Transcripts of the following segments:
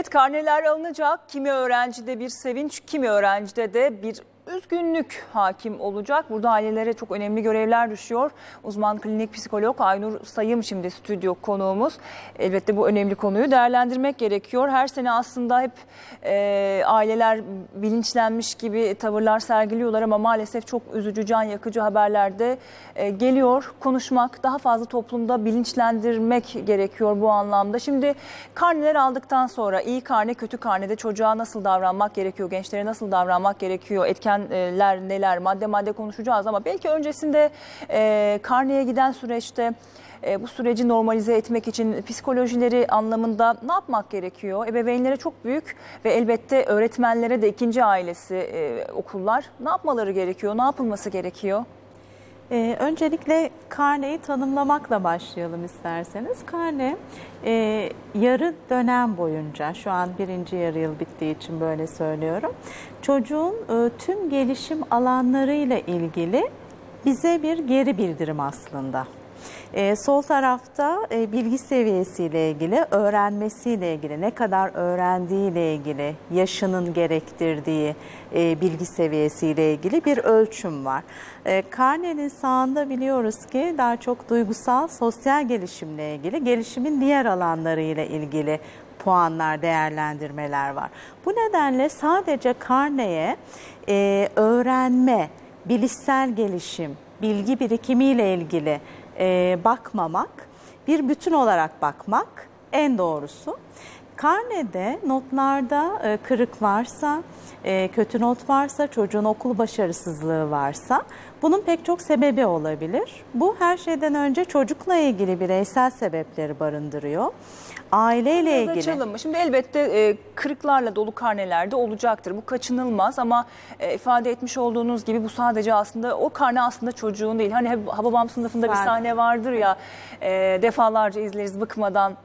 Evet karneler alınacak. Kimi öğrencide bir sevinç, kimi öğrencide de bir üzgünlük hakim olacak. Burada ailelere çok önemli görevler düşüyor. Uzman klinik psikolog Aynur Sayım şimdi stüdyo konuğumuz. Elbette bu önemli konuyu değerlendirmek gerekiyor. Her sene aslında hep e, aileler bilinçlenmiş gibi tavırlar sergiliyorlar ama maalesef çok üzücü, can yakıcı haberlerde e, geliyor. Konuşmak, daha fazla toplumda bilinçlendirmek gerekiyor bu anlamda. Şimdi karneler aldıktan sonra iyi karne, kötü karnede çocuğa nasıl davranmak gerekiyor, gençlere nasıl davranmak gerekiyor, etkenler neler, madde madde konuşacağız ama belki öncesinde e, karneye giden süreçte e, bu süreci normalize etmek için psikolojileri anlamında ne yapmak gerekiyor? Ebeveynlere çok büyük ve elbette öğretmenlere de ikinci ailesi e, okullar ne yapmaları gerekiyor? Ne yapılması gerekiyor? Ee, öncelikle karneyi tanımlamakla başlayalım isterseniz. Karne e, yarı dönem boyunca, şu an birinci yarı yıl bittiği için böyle söylüyorum. Çocuğun e, tüm gelişim alanlarıyla ilgili bize bir geri bildirim aslında. E, sol tarafta e, bilgi seviyesiyle ilgili, öğrenmesiyle ilgili, ne kadar öğrendiğiyle ilgili, yaşının gerektirdiği e, bilgi seviyesiyle ilgili bir ölçüm var. E, karnenin sağında biliyoruz ki daha çok duygusal, sosyal gelişimle ilgili, gelişimin diğer alanlarıyla ilgili puanlar, değerlendirmeler var. Bu nedenle sadece karneye e, öğrenme, bilişsel gelişim, bilgi birikimiyle ilgili bakmamak, bir bütün olarak bakmak en doğrusu. Karnede notlarda e, kırık varsa, e, kötü not varsa, çocuğun okul başarısızlığı varsa bunun pek çok sebebi olabilir. Bu her şeyden önce çocukla ilgili bireysel sebepleri barındırıyor. Aileyle Biraz ilgili. açalım mı? Şimdi elbette e, kırıklarla dolu karnelerde olacaktır. Bu kaçınılmaz ama e, ifade etmiş olduğunuz gibi bu sadece aslında o karne aslında çocuğun değil. Hani hep Hababam sınıfında bir sahne vardır ya e, defalarca izleriz bıkmadan.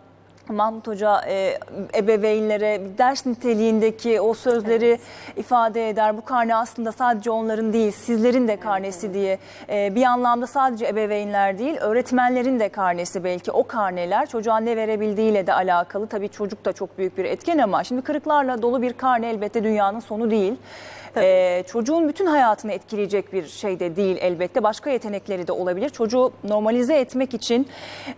Mahmut Hoca e, ebeveynlere ders niteliğindeki o sözleri ifade eder. Bu karne aslında sadece onların değil, sizlerin de karnesi diye. E, bir anlamda sadece ebeveynler değil, öğretmenlerin de karnesi belki. O karneler çocuğa ne verebildiğiyle de alakalı. Tabii çocuk da çok büyük bir etken ama şimdi kırıklarla dolu bir karne elbette dünyanın sonu değil. Ee, çocuğun bütün hayatını etkileyecek bir şey de değil elbette. Başka yetenekleri de olabilir. Çocuğu normalize etmek için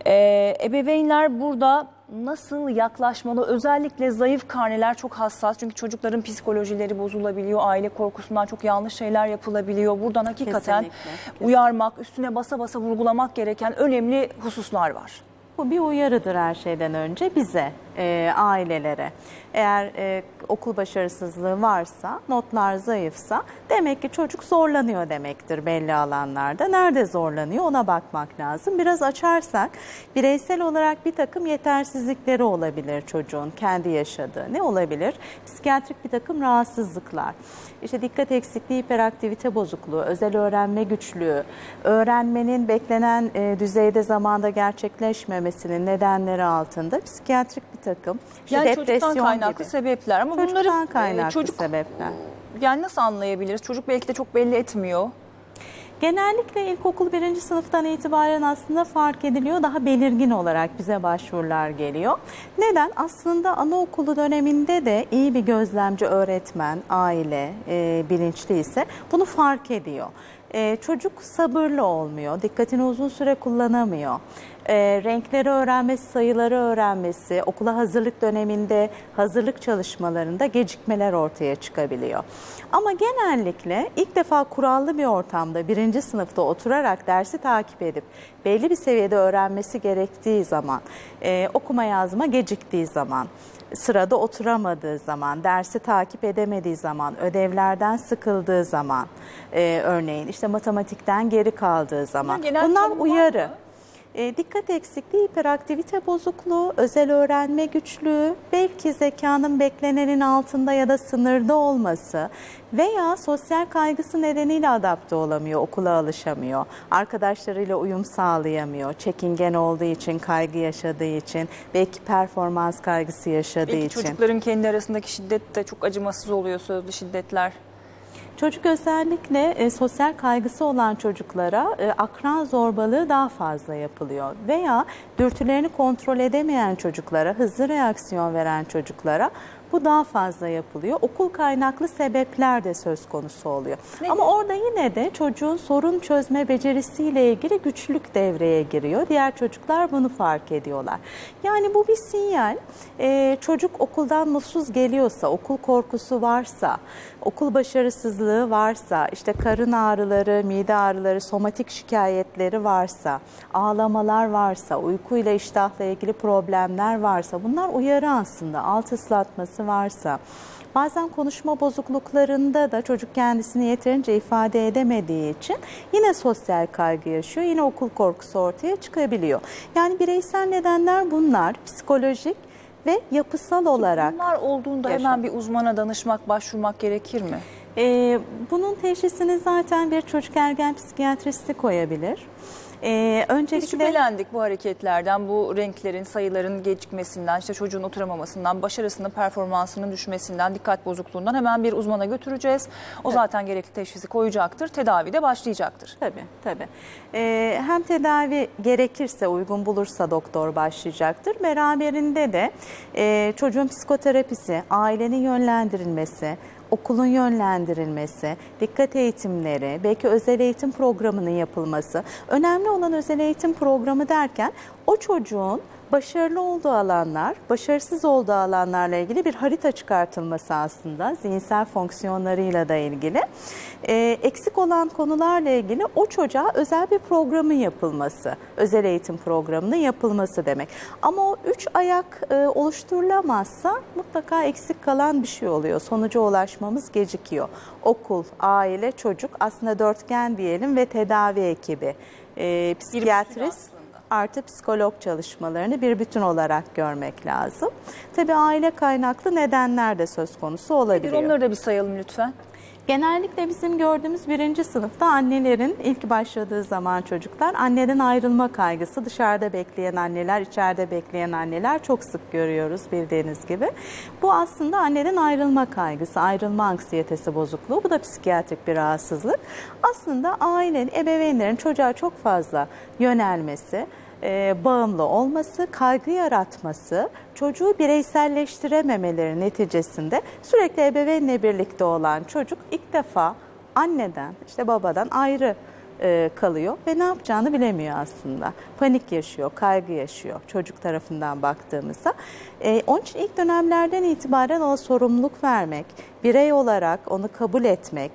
e, ebeveynler burada nasıl yaklaşmalı? Özellikle zayıf karneler çok hassas. Çünkü çocukların psikolojileri bozulabiliyor. Aile korkusundan çok yanlış şeyler yapılabiliyor. Buradan hakikaten Kesinlikle. uyarmak, üstüne basa basa vurgulamak gereken önemli hususlar var. Bu bir uyarıdır her şeyden önce bize, e, ailelere. Eğer e, okul başarısızlığı varsa, notlar zayıfsa demek ki çocuk zorlanıyor demektir belli alanlarda. Nerede zorlanıyor ona bakmak lazım. Biraz açarsak bireysel olarak bir takım yetersizlikleri olabilir çocuğun kendi yaşadığı. Ne olabilir? Psikiyatrik bir takım rahatsızlıklar. İşte dikkat eksikliği, hiperaktivite bozukluğu, özel öğrenme güçlüğü, öğrenmenin beklenen e, düzeyde zamanda gerçekleşmemesinin nedenleri altında psikiyatrik bir takım işte Yani çocuktan depresyon kaynaklı gibi. sebepler ama Çocuktan bunları e, kaynaklı çocuk sebepler. yani nasıl anlayabiliriz? Çocuk belki de çok belli etmiyor. Genellikle ilkokul birinci sınıftan itibaren aslında fark ediliyor. Daha belirgin olarak bize başvurular geliyor. Neden? Aslında anaokulu döneminde de iyi bir gözlemci öğretmen, aile e, bilinçli ise bunu fark ediyor. E, çocuk sabırlı olmuyor, dikkatini uzun süre kullanamıyor. E, renkleri öğrenmesi, sayıları öğrenmesi, okula hazırlık döneminde hazırlık çalışmalarında gecikmeler ortaya çıkabiliyor. Ama genellikle ilk defa kurallı bir ortamda birinci sınıfta oturarak dersi takip edip belli bir seviyede öğrenmesi gerektiği zaman, e, okuma yazma geciktiği zaman, sırada oturamadığı zaman, dersi takip edemediği zaman, ödevlerden sıkıldığı zaman, e, örneğin işte matematikten geri kaldığı zaman. Bunlar uyarı. mı? E, dikkat eksikliği, hiperaktivite bozukluğu, özel öğrenme güçlüğü, belki zekanın beklenenin altında ya da sınırda olması veya sosyal kaygısı nedeniyle adapte olamıyor, okula alışamıyor, arkadaşlarıyla uyum sağlayamıyor, çekingen olduğu için, kaygı yaşadığı için, belki performans kaygısı yaşadığı Belki için. çocukların kendi arasındaki şiddet de çok acımasız oluyor sözlü şiddetler. Çocuk özellikle e, sosyal kaygısı olan çocuklara e, akran zorbalığı daha fazla yapılıyor. Veya dürtülerini kontrol edemeyen çocuklara, hızlı reaksiyon veren çocuklara bu daha fazla yapılıyor. Okul kaynaklı sebepler de söz konusu oluyor. Nedir? Ama orada yine de çocuğun sorun çözme becerisiyle ilgili güçlük devreye giriyor. Diğer çocuklar bunu fark ediyorlar. Yani bu bir sinyal. Ee, çocuk okuldan mutsuz geliyorsa, okul korkusu varsa, okul başarısızlığı varsa, işte karın ağrıları, mide ağrıları, somatik şikayetleri varsa, ağlamalar varsa, uykuyla iştahla ilgili problemler varsa bunlar uyarı aslında. Alt ıslatması varsa, Bazen konuşma bozukluklarında da çocuk kendisini yeterince ifade edemediği için yine sosyal kaygı yaşıyor. Yine okul korkusu ortaya çıkabiliyor. Yani bireysel nedenler bunlar. Psikolojik ve yapısal olarak. Bunlar olduğunda hemen bir uzmana danışmak, başvurmak gerekir mi? Ee, bunun teşhisini zaten bir çocuk ergen psikiyatristi koyabilir. Ee, Biz öncelikle şüphelendik bu hareketlerden, bu renklerin, sayıların gecikmesinden, işte çocuğun oturamamasından, başarısının, performansının düşmesinden, dikkat bozukluğundan hemen bir uzmana götüreceğiz. O zaten gerekli teşhisi koyacaktır, tedavi de başlayacaktır. Tabii tabii. Ee, hem tedavi gerekirse uygun bulursa doktor başlayacaktır. Beraberinde de e, çocuğun psikoterapisi, ailenin yönlendirilmesi, okulun yönlendirilmesi, dikkat eğitimleri, belki özel eğitim programının yapılması. Önemli olan özel eğitim programı derken o çocuğun başarılı olduğu alanlar, başarısız olduğu alanlarla ilgili bir harita çıkartılması aslında zihinsel fonksiyonlarıyla da ilgili. Ee, eksik olan konularla ilgili o çocuğa özel bir programın yapılması, özel eğitim programının yapılması demek. Ama o üç ayak e, oluşturulamazsa mutlaka eksik kalan bir şey oluyor. Sonuca ulaşmamız gecikiyor. Okul, aile, çocuk aslında dörtgen diyelim ve tedavi ekibi. Ee, psikiyatrist. Artı psikolog çalışmalarını bir bütün olarak görmek lazım. Tabii aile kaynaklı nedenler de söz konusu Bir olabiliyor. onları da bir sayalım lütfen. Genellikle bizim gördüğümüz birinci sınıfta annelerin ilk başladığı zaman çocuklar anneden ayrılma kaygısı dışarıda bekleyen anneler, içeride bekleyen anneler çok sık görüyoruz bildiğiniz gibi. Bu aslında anneden ayrılma kaygısı, ayrılma anksiyetesi bozukluğu. Bu da psikiyatrik bir rahatsızlık. Aslında ailenin, ebeveynlerin çocuğa çok fazla yönelmesi, e, bağımlı olması, kaygı yaratması, çocuğu bireyselleştirememeleri neticesinde sürekli ebeveynle birlikte olan çocuk ilk defa anneden, işte babadan ayrı e, kalıyor ve ne yapacağını bilemiyor aslında. Panik yaşıyor, kaygı yaşıyor çocuk tarafından baktığımızda. E, onun için ilk dönemlerden itibaren ona sorumluluk vermek, birey olarak onu kabul etmek,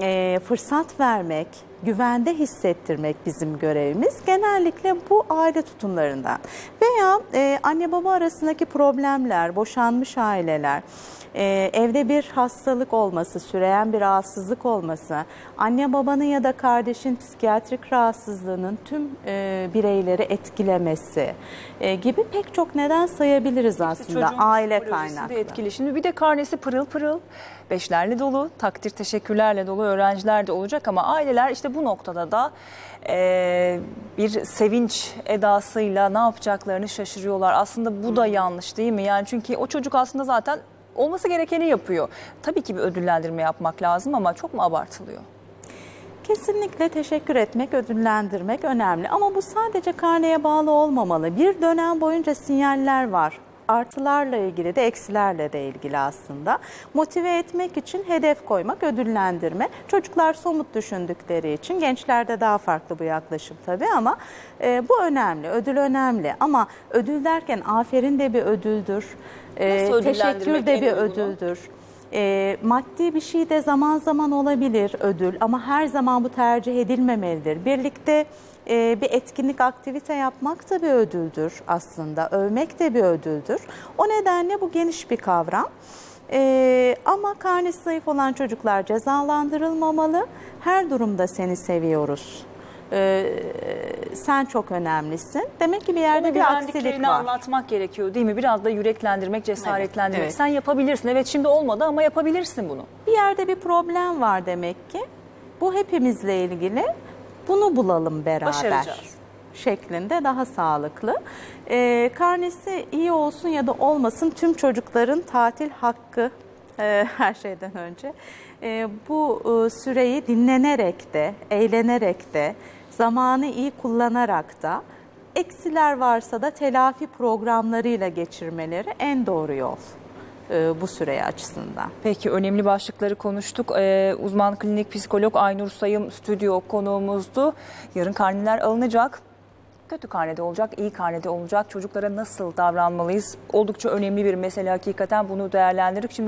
e, fırsat vermek, güvende hissettirmek bizim görevimiz. Genellikle bu aile tutumlarından veya e, anne baba arasındaki problemler, boşanmış aileler, e, evde bir hastalık olması, süreyen bir rahatsızlık olması, anne babanın ya da kardeşin psikiyatrik rahatsızlığının tüm e, bireyleri etkilemesi e, gibi pek çok neden sayabiliriz aslında Çocuğun aile kaynaklı. etkili. Şimdi bir de karnesi pırıl pırıl, beşlerle dolu, takdir teşekkürlerle dolu öğrenciler de olacak ama aileler işte bu noktada da e, bir sevinç edasıyla ne yapacaklarını şaşırıyorlar. Aslında bu da yanlış değil mi? Yani çünkü o çocuk aslında zaten olması gerekeni yapıyor. Tabii ki bir ödüllendirme yapmak lazım ama çok mu abartılıyor? Kesinlikle teşekkür etmek, ödüllendirmek önemli. Ama bu sadece karneye bağlı olmamalı. Bir dönem boyunca sinyaller var. Artılarla ilgili de eksilerle de ilgili aslında. Motive etmek için hedef koymak, ödüllendirme. Çocuklar somut düşündükleri için gençlerde daha farklı bu yaklaşım tabii ama e, bu önemli, ödül önemli. Ama ödül derken aferin de bir ödüldür. E, teşekkür de bir uygunu? ödüldür. E, maddi bir şey de zaman zaman olabilir ödül ama her zaman bu tercih edilmemelidir. Birlikte e, bir etkinlik, aktivite yapmak da bir ödüldür aslında. Övmek de bir ödüldür. O nedenle bu geniş bir kavram. E, ama karnesi zayıf olan çocuklar cezalandırılmamalı. Her durumda seni seviyoruz. E, sen çok önemlisin. Demek ki bir yerde Onu bir aksilik var. anlatmak gerekiyor değil mi? Biraz da yüreklendirmek, cesaretlendirmek. evet. Sen yapabilirsin. Evet şimdi olmadı ama yapabilirsin bunu. Bir yerde bir problem var demek ki. Bu hepimizle ilgili. Bunu bulalım beraber. Başaracağız. şeklinde daha sağlıklı. Ee, karnesi iyi olsun ya da olmasın tüm çocukların tatil hakkı e, her şeyden önce. E, bu e, süreyi dinlenerek de, eğlenerek de, zamanı iyi kullanarak da, eksiler varsa da telafi programlarıyla geçirmeleri en doğru yol e, bu süre açısından. Peki önemli başlıkları konuştuk. Ee, uzman klinik psikolog Aynur Sayım stüdyo konuğumuzdu. Yarın karneler alınacak. Kötü karnede olacak, iyi karnede olacak. Çocuklara nasıl davranmalıyız? Oldukça önemli bir mesele hakikaten bunu değerlendirdik. Şimdi